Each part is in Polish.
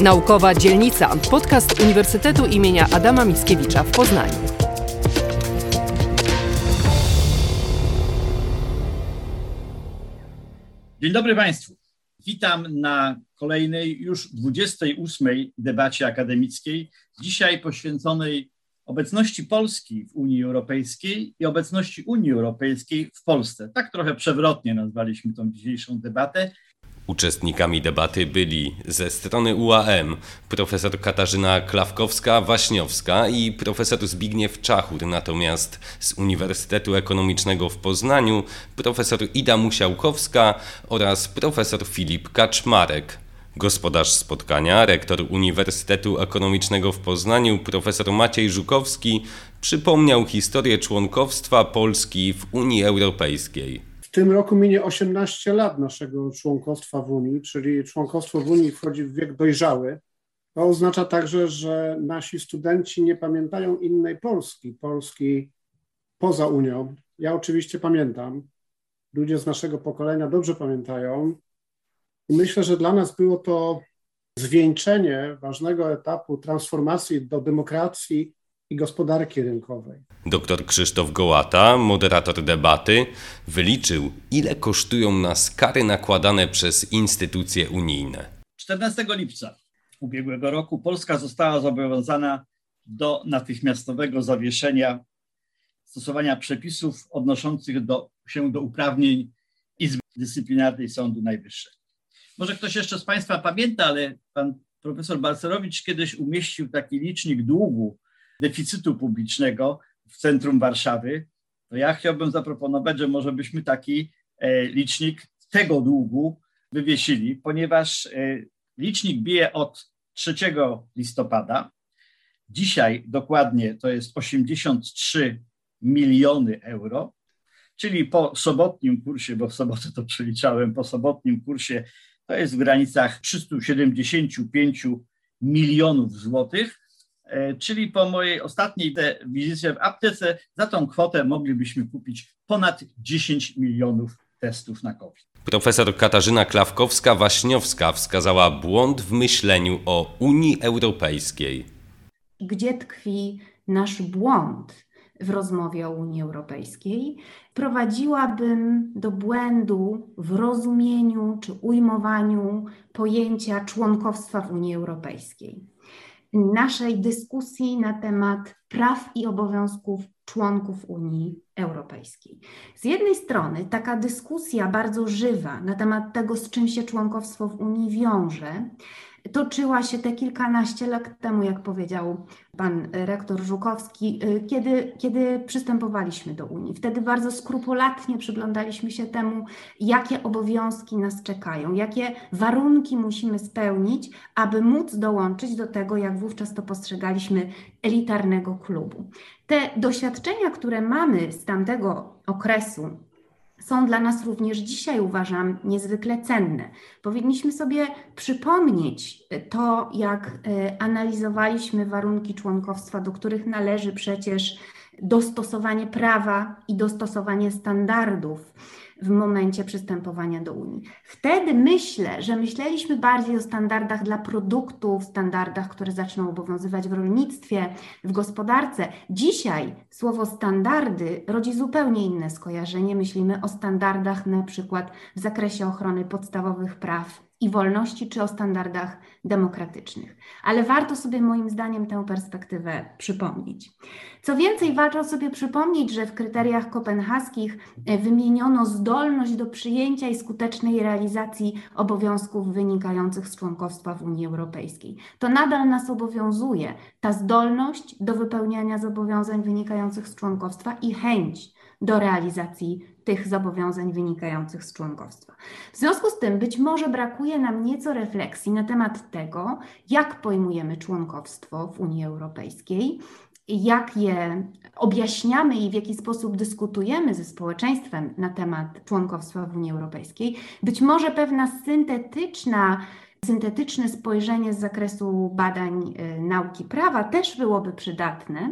Naukowa Dzielnica, podcast Uniwersytetu imienia Adama Mickiewicza w Poznaniu. Dzień dobry Państwu. Witam na kolejnej już 28 debacie akademickiej, dzisiaj poświęconej obecności Polski w Unii Europejskiej i obecności Unii Europejskiej w Polsce. Tak trochę przewrotnie nazwaliśmy tą dzisiejszą debatę. Uczestnikami debaty byli ze strony UAM profesor Katarzyna Klawkowska-Waśniowska i profesor Zbigniew Czachur, natomiast z Uniwersytetu Ekonomicznego w Poznaniu profesor Ida Musiałkowska oraz profesor Filip Kaczmarek. Gospodarz spotkania, rektor Uniwersytetu Ekonomicznego w Poznaniu, profesor Maciej Żukowski, przypomniał historię członkowstwa Polski w Unii Europejskiej. Tym roku minie 18 lat naszego członkostwa w Unii, czyli członkostwo w Unii wchodzi w wiek dojrzały. To oznacza także, że nasi studenci nie pamiętają innej Polski, Polski poza Unią. Ja oczywiście pamiętam. Ludzie z naszego pokolenia dobrze pamiętają. I myślę, że dla nas było to zwieńczenie ważnego etapu transformacji do demokracji i gospodarki rynkowej. Dr Krzysztof Gołata, moderator debaty, wyliczył, ile kosztują nas kary nakładane przez instytucje unijne. 14 lipca ubiegłego roku Polska została zobowiązana do natychmiastowego zawieszenia stosowania przepisów odnoszących do, się do uprawnień Izby Dyscyplinarnej Sądu Najwyższego. Może ktoś jeszcze z Państwa pamięta, ale pan profesor Balcerowicz kiedyś umieścił taki licznik długu deficytu publicznego w centrum Warszawy, to ja chciałbym zaproponować, że może byśmy taki e, licznik tego długu wywiesili, ponieważ e, licznik bije od 3 listopada. Dzisiaj dokładnie to jest 83 miliony euro, czyli po sobotnim kursie, bo w sobotę to przeliczałem, po sobotnim kursie to jest w granicach 375 milionów złotych. E, czyli po mojej ostatniej wizycie w aptece za tą kwotę moglibyśmy kupić ponad 10 milionów testów na COVID. Profesor Katarzyna Klawkowska-Waśniowska wskazała błąd w myśleniu o Unii Europejskiej. Gdzie tkwi nasz błąd w rozmowie o Unii Europejskiej? Prowadziłabym do błędu w rozumieniu czy ujmowaniu pojęcia członkostwa w Unii Europejskiej naszej dyskusji na temat praw i obowiązków członków Unii Europejskiej. Z jednej strony taka dyskusja bardzo żywa na temat tego, z czym się członkowstwo w Unii wiąże, toczyła się te kilkanaście lat temu, jak powiedział pan rektor Żukowski, y, kiedy, kiedy przystępowaliśmy do Unii. Wtedy bardzo skrupulatnie przyglądaliśmy się temu, jakie obowiązki nas czekają, jakie warunki musimy spełnić, aby móc dołączyć do tego, jak wówczas to postrzegaliśmy, elitarnego klubu. Te doświadczenia, które mamy z tamtego okresu, są dla nas również dzisiaj, uważam, niezwykle cenne. Powinniśmy sobie przypomnieć to, jak e, analizowaliśmy warunki członkostwa, do których należy przecież dostosowanie prawa i dostosowanie standardów w momencie przystępowania do Unii. Wtedy myślę, że myśleliśmy bardziej o standardach dla produktów, standardach, które zaczną obowiązywać w rolnictwie, w gospodarce. Dzisiaj słowo standardy rodzi zupełnie inne skojarzenie. Myślimy o standardach na przykład w zakresie ochrony podstawowych praw i wolności, czy o standardach demokratycznych. Ale warto sobie moim zdaniem tę perspektywę przypomnieć. Co więcej, warto sobie przypomnieć, że w kryteriach kopenhaskich e, wymieniono zdolność do przyjęcia i skutecznej realizacji obowiązków wynikających z członkostwa w Unii Europejskiej. To nadal nas obowiązuje, ta zdolność do wypełniania zobowiązań wynikających z członkostwa i chęć do realizacji tych zobowiązań wynikających z członkostwa. W związku z tym być może brakuje nam nieco refleksji na temat tego, jak pojmujemy członkostwo w Unii Europejskiej, jak je objaśniamy i w jaki sposób dyskutujemy ze społeczeństwem na temat członkostwa w Unii Europejskiej. Być może pewna syntetyczna syntetyczne spojrzenie z zakresu badań y, nauki prawa też byłoby przydatne,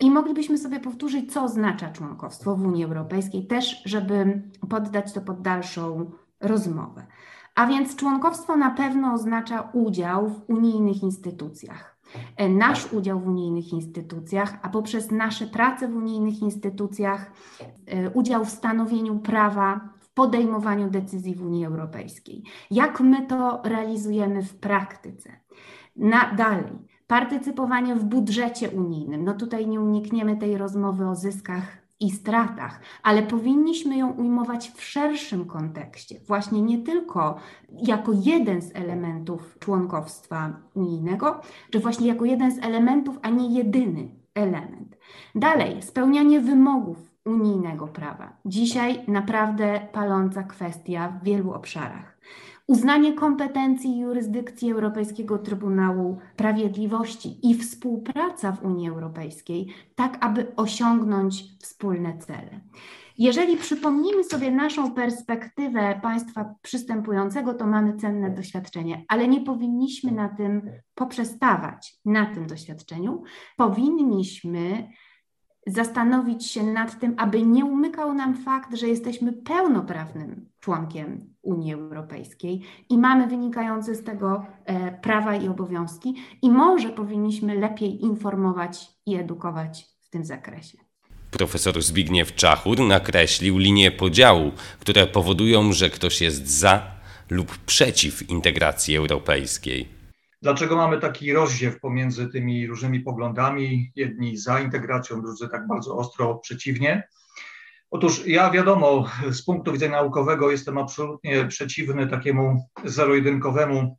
i moglibyśmy sobie powtórzyć, co oznacza członkostwo w Unii Europejskiej, też, żeby poddać to pod dalszą rozmowę. A więc członkostwo na pewno oznacza udział w unijnych instytucjach. Nasz udział w unijnych instytucjach, a poprzez nasze prace w unijnych instytucjach, e, udział w stanowieniu prawa, w podejmowaniu decyzji w Unii Europejskiej. Jak my to realizujemy w praktyce? Na, dalej, partycypowanie w budżecie unijnym. No tutaj nie unikniemy tej rozmowy o zyskach i stratach, ale powinniśmy ją ujmować w szerszym kontekście, właśnie nie tylko jako jeden z elementów członkostwa unijnego, czy właśnie jako jeden z elementów, a nie jedyny element. Dalej, spełnianie wymogów unijnego prawa. Dzisiaj naprawdę paląca kwestia w wielu obszarach uznanie kompetencji i jurysdykcji Europejskiego Trybunału Sprawiedliwości i współpraca w Unii Europejskiej, tak aby osiągnąć wspólne cele. Jeżeli przypomnimy sobie naszą perspektywę państwa przystępującego, to mamy cenne doświadczenie, ale nie powinniśmy na tym poprzestawać, na tym doświadczeniu. Powinniśmy zastanowić się nad tym, aby nie umykał nam fakt, że jesteśmy pełnoprawnym członkiem Unii Europejskiej i mamy wynikające z tego e, prawa i obowiązki, i może powinniśmy lepiej informować i edukować w tym zakresie. Profesor Zbigniew Czachur nakreślił linie podziału, które powodują, że ktoś jest za lub przeciw integracji europejskiej. Dlaczego mamy taki rozdziew pomiędzy tymi różnymi poglądami? Jedni za integracją, drudzy tak bardzo ostro przeciwnie. Otóż ja wiadomo, z punktu widzenia naukowego jestem absolutnie przeciwny takiemu zero-jedynkowemu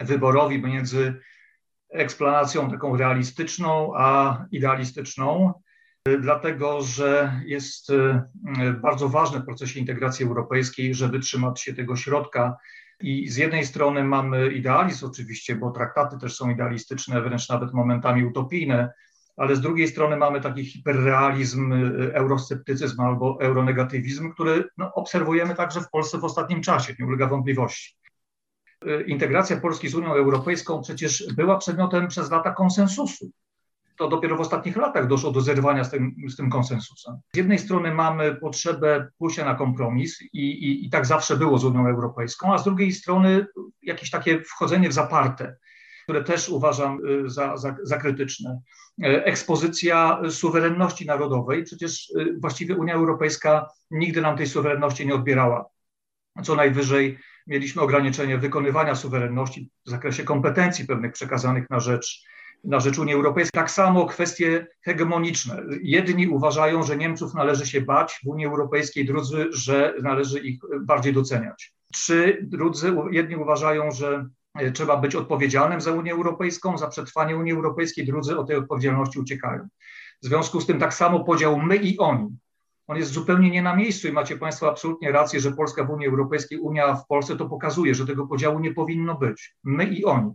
wyborowi między eksplanacją taką realistyczną a idealistyczną, dlatego że jest e, bardzo ważne w procesie integracji europejskiej, żeby trzymać się tego środka. I z jednej strony mamy idealizm oczywiście, bo traktaty też są idealistyczne, wręcz nawet momentami utopijne, ale z drugiej strony mamy taki hiperrealizm, y, eurosceptycyzm albo euronegatywizm, który no, obserwujemy także w Polsce w ostatnim czasie, nie ulega wątpliwości. Y, integracja Polski z Unią Europejską przecież była przedmiotem przez lata konsensusu. To dopiero w ostatnich latach doszło do zerwania z tym, z tym konsensusem. Z jednej strony mamy potrzebę pójścia na kompromis i, i, i tak zawsze było z Unią Europejską, a z drugiej strony jakieś takie wchodzenie w zaparte które też uważam y, za, za, za krytyczne. E, ekspozycja suwerenności narodowej, przecież y, właściwie Unia Europejska nigdy nam tej suwerenności nie odbierała. Co najwyżej mieliśmy ograniczenie wykonywania suwerenności w zakresie kompetencji pewnych przekazanych na rzecz, na rzecz Unii Europejskiej. Tak samo kwestie hegemoniczne. Jedni uważają, że Niemców należy się bać w Unii Europejskiej, drudzy, że należy ich bardziej doceniać. Czy drudzy, jedni uważają, że E, trzeba być odpowiedzialnym za Unię Europejską, za przetrwanie Unii Europejskiej, drudzy od tej odpowiedzialności uciekają. W związku z tym tak samo podział my i oni. On jest zupełnie nie na miejscu i macie Państwo absolutnie rację, że Polska w Unii Europejskiej, Unia w Polsce to pokazuje, że tego podziału nie powinno być. My i oni.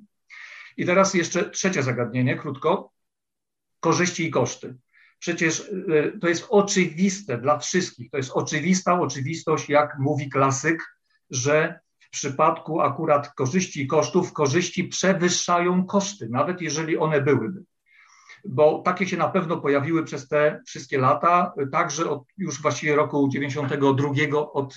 I teraz jeszcze trzecie zagadnienie, krótko. Korzyści i koszty. Przecież e, to jest oczywiste dla wszystkich, to jest oczywista oczywistość, jak mówi klasyk, że przypadku akurat korzyści i kosztów, korzyści przewyższają koszty, nawet jeżeli one byłyby. Bo takie się na pewno pojawiły przez te wszystkie lata, także od już właściwie roku 92 od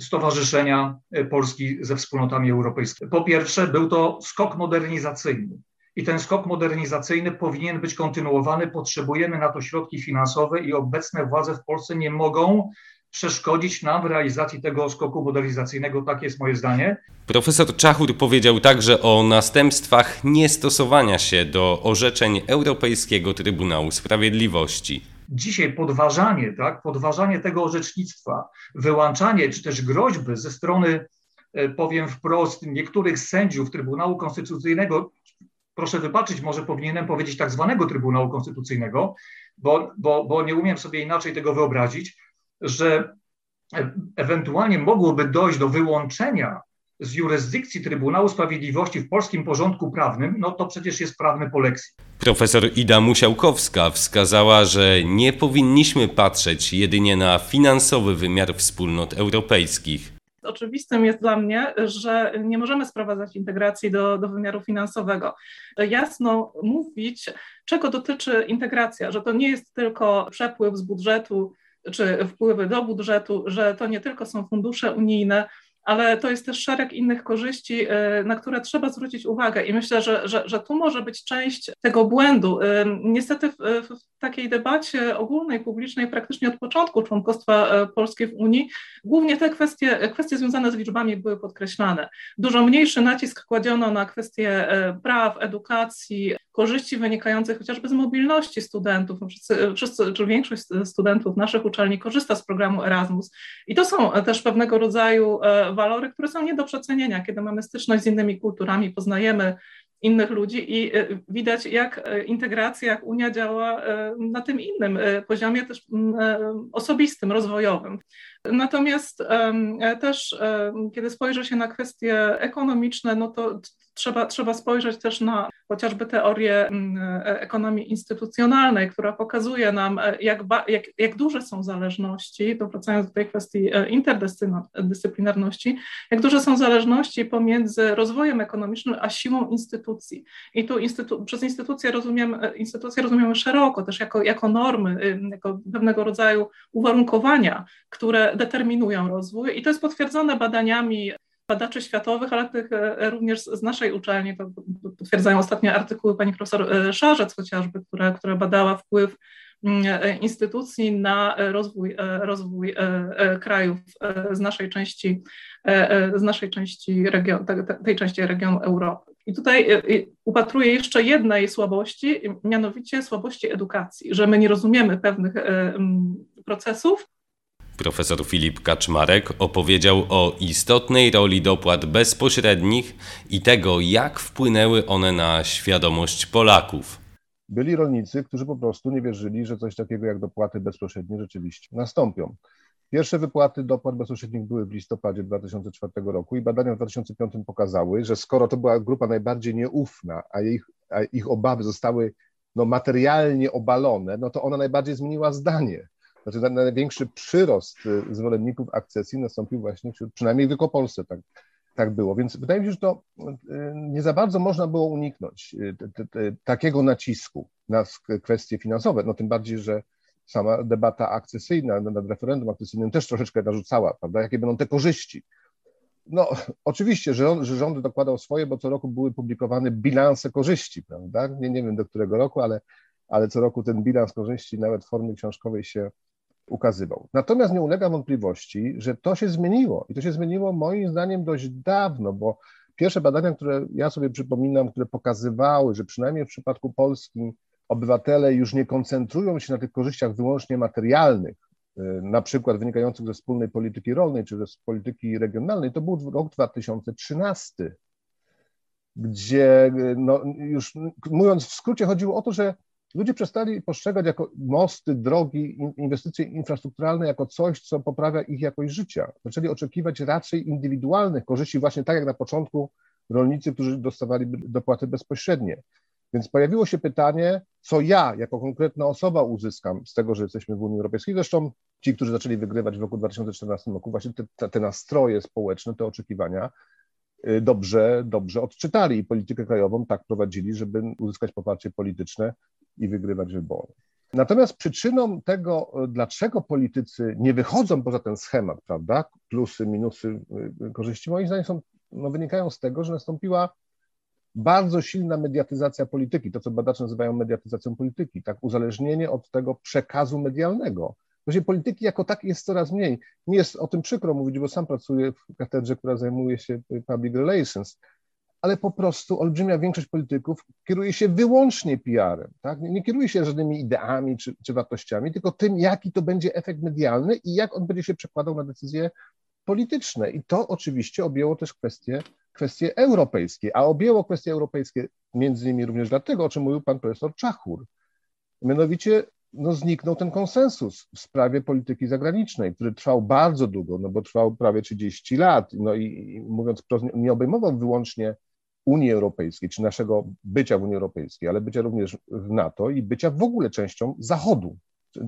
Stowarzyszenia Polski ze wspólnotami europejskimi. Po pierwsze, był to skok modernizacyjny. I ten skok modernizacyjny powinien być kontynuowany. Potrzebujemy na to środki finansowe i obecne władze w Polsce nie mogą przeszkodzić nam w realizacji tego skoku modernizacyjnego. Takie jest moje zdanie. Profesor Czachur powiedział także o następstwach niestosowania się do orzeczeń Europejskiego Trybunału Sprawiedliwości. Dzisiaj podważanie, tak, podważanie tego orzecznictwa, wyłączanie czy też groźby ze strony, e, powiem wprost, niektórych sędziów Trybunału Konstytucyjnego, proszę wybaczyć, może powinienem powiedzieć tak zwanego Trybunału Konstytucyjnego, bo, bo, bo nie umiem sobie inaczej tego wyobrazić, że ewentualnie mogłoby dojść do wyłączenia z jurysdykcji Trybunału Sprawiedliwości w polskim porządku prawnym, no to przecież jest prawny polexit. Profesor Ida Musiałkowska wskazała, że nie powinniśmy patrzeć jedynie na finansowy wymiar wspólnot europejskich. Oczywistym jest dla mnie, że nie możemy sprowadzać integracji do, do wymiaru finansowego. Jasno mówić, czego dotyczy integracja, że to nie jest tylko przepływ z budżetu czy wpływy do budżetu, że to nie tylko są fundusze unijne, ale to jest też szereg innych korzyści, e, na które trzeba zwrócić uwagę i myślę, że, że, że tu może być część tego błędu. E, niestety w, w takiej debacie ogólnej, publicznej praktycznie od początku członkostwa e, Polski w Unii, głównie te kwestie, kwestie związane z liczbami były podkreślane. Dużo mniejszy nacisk kładziono na kwestie praw, edukacji, korzyści wynikających chociażby z mobilności studentów. Wszyscy, wszyscy, czy większość studentów naszych uczelni korzysta z programu Erasmus i to są też pewnego rodzaju walory, które są nie do przecenienia, kiedy mamy styczność z innymi kulturami, poznajemy innych ludzi i e, widać, jak e, integracja, jak Unia działa e, na tym innym poziomie, też osobistym, rozwojowym. Natomiast też, kiedy spojrzy się na kwestie ekonomiczne, no to trzeba, trzeba spojrzeć też na chociażby teorię e, ekonomii instytucjonalnej, która pokazuje nam, e, jak, jak, jak duże są zależności, to wracając do tej kwestii e, interdyscyplinarności, jak duże są zależności pomiędzy rozwojem ekonomicznym a siłą instytucji. I tu instytu, przez instytucje, rozumiem, instytucje rozumiemy szeroko, też jako, jako normy, jako pewnego rodzaju uwarunkowania, które determinują rozwój. I to jest potwierdzone badaniami badaczy światowych, ale tych e, również z naszej uczelni, to potwierdzają ostatnie artykuły pani profesor e, Szarzec chociażby, która, która badała wpływ mm, e, instytucji na rozwój, rozwój krajów z naszej części, z naszej części regionu, tej części regionu Europy. I tutaj upatruję jeszcze jednej słabości, mianowicie słabości edukacji, że my nie rozumiemy pewnych procesów, Profesor Filip Kaczmarek opowiedział o istotnej roli dopłat bezpośrednich i tego, jak wpłynęły one na świadomość Polaków. Byli rolnicy, którzy po prostu nie wierzyli, że coś takiego jak dopłaty bezpośrednie rzeczywiście nastąpią. Pierwsze wypłaty dopłat bezpośrednich były w listopadzie 2004 roku i badania w 2005 pokazały, że skoro to była grupa najbardziej nieufna, a ich, a ich obawy zostały no, materialnie obalone, no to ona najbardziej zmieniła zdanie znaczy największy przyrost y, zwolenników akcesji nastąpił właśnie wśród, przynajmniej w Wielkopolsce tak, tak było. Więc wydaje mi się, że to y, nie za bardzo można było uniknąć y, takiego nacisku na kwestie finansowe, no tym bardziej, że sama debata akcesyjna nad referendum akcesyjnym też troszeczkę narzucała, prawda, jakie będą te korzyści. No, oczywiście, że, że rząd dokładał swoje, bo co roku były publikowane bilanse korzyści, prawda? Nie, nie wiem do którego roku, ale, ale co roku ten bilans korzyści nawet w formie książkowej się ukazywał. Natomiast nie ulega wątpliwości, że to się zmieniło i to się zmieniło moim zdaniem dość dawno, bo pierwsze badania, które ja sobie przypominam, które pokazywały, że przynajmniej w przypadku Polski obywatele już nie koncentrują się na tych korzyściach wyłącznie materialnych, y, na przykład wynikających ze wspólnej polityki rolnej czy ze polityki regionalnej, to był rok 2013, gdzie y, no, już mówiąc w skrócie chodziło o to, że ludzie przestali postrzegać jako mosty, drogi, inwestycje infrastrukturalne jako coś, co poprawia ich jakość życia. Zaczęli oczekiwać raczej indywidualnych korzyści, właśnie tak jak na początku rolnicy, którzy dostawali dopłaty bezpośrednie. Więc pojawiło się pytanie, co ja jako konkretna osoba uzyskam z tego, że jesteśmy w Unii Europejskiej. Zresztą ci, którzy zaczęli wygrywać w roku 2014 roku, właśnie te, te nastroje społeczne, te oczekiwania dobrze, dobrze odczytali i politykę krajową tak prowadzili, żeby uzyskać poparcie polityczne i wygrywać wybory. Natomiast przyczyną tego, dlaczego politycy nie wychodzą poza ten schemat, prawda, plusy, minusy, y, korzyści, moim zdaniem są, no, wynikają z tego, że nastąpiła bardzo silna mediatyzacja polityki, to co badacze nazywają mediatyzacją polityki, tak, uzależnienie od tego przekazu medialnego. Właśnie polityki jako tak jest coraz mniej. Nie jest o tym przykro mówić, bo sam pracuję w katedrze, która zajmuje się public relations, ale po prostu olbrzymia większość polityków kieruje się wyłącznie PR-em, tak? nie kieruje się żadnymi ideami czy, czy wartościami, tylko tym, jaki to będzie efekt medialny i jak on będzie się przekładał na decyzje polityczne. I to oczywiście objęło też kwestie, kwestie europejskie, a objęło kwestie europejskie między innymi również dlatego, o czym mówił pan profesor Czachur. Mianowicie no, zniknął ten konsensus w sprawie polityki zagranicznej, który trwał bardzo długo, no bo trwał prawie 30 lat, no i, i mówiąc wprost, nie obejmował wyłącznie Unii Europejskiej, czy naszego bycia w Unii Europejskiej, ale bycia również w NATO i bycia w ogóle częścią Zachodu,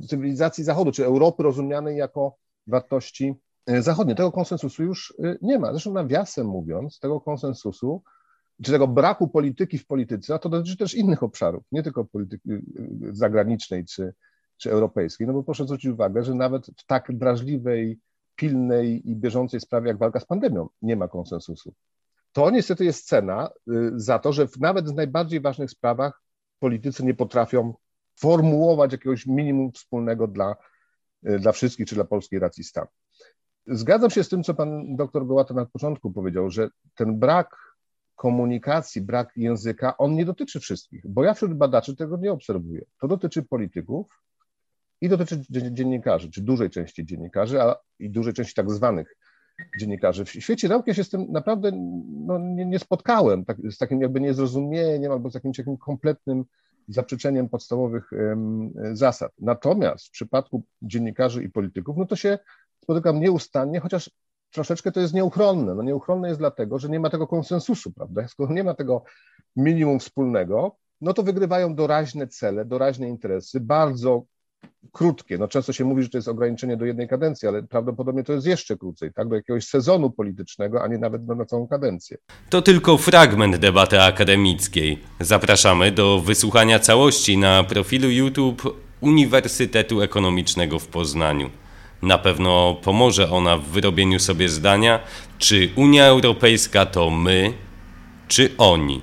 cywilizacji Zachodu, czy Europy rozumianej jako wartości e, zachodnie. Tego konsensusu już e, nie ma. Zresztą nawiasem mówiąc, tego konsensusu, czy tego braku polityki w polityce, a to dotyczy też innych obszarów, nie tylko polityki e, zagranicznej czy, czy europejskiej. No bo proszę zwrócić uwagę, że nawet w tak drażliwej pilnej i bieżącej sprawie jak walka z pandemią. Nie ma konsensusu. To niestety jest cena y, za to, że nawet w najbardziej ważnych sprawach politycy nie potrafią formułować jakiegoś minimum wspólnego dla, y, dla wszystkich czy dla polskiej racji stanu. Zgadzam się z tym, co pan doktor Gołata na początku powiedział, że ten brak komunikacji, brak języka, on nie dotyczy wszystkich, bo ja wśród badaczy tego nie obserwuję. To dotyczy polityków i dotyczy dziennikarzy, czy dużej części dziennikarzy, a i dużej części tak zwanych dziennikarzy. W świecie nauki ja się z tym naprawdę no, nie, nie, spotkałem, tak, z takim jakby niezrozumieniem albo z jakimś takim kompletnym zaprzeczeniem podstawowych um, zasad. Natomiast w przypadku dziennikarzy i polityków, no to się spotykam nieustannie, chociaż troszeczkę to jest nieuchronne. No nieuchronne jest dlatego, że nie ma tego konsensusu, prawda? Skoro nie ma tego minimum wspólnego, no to wygrywają doraźne cele, doraźne interesy, bardzo krótkie. No często się mówi, że to jest ograniczenie do jednej kadencji, ale prawdopodobnie to jest jeszcze krócej, tak? Do jakiegoś sezonu politycznego, a nie nawet na całą kadencję. To tylko fragment debaty akademickiej. Zapraszamy do wysłuchania całości na profilu YouTube Uniwersytetu Ekonomicznego w Poznaniu. Na pewno pomoże ona w wyrobieniu sobie zdania, czy Unia Europejska to my, czy oni.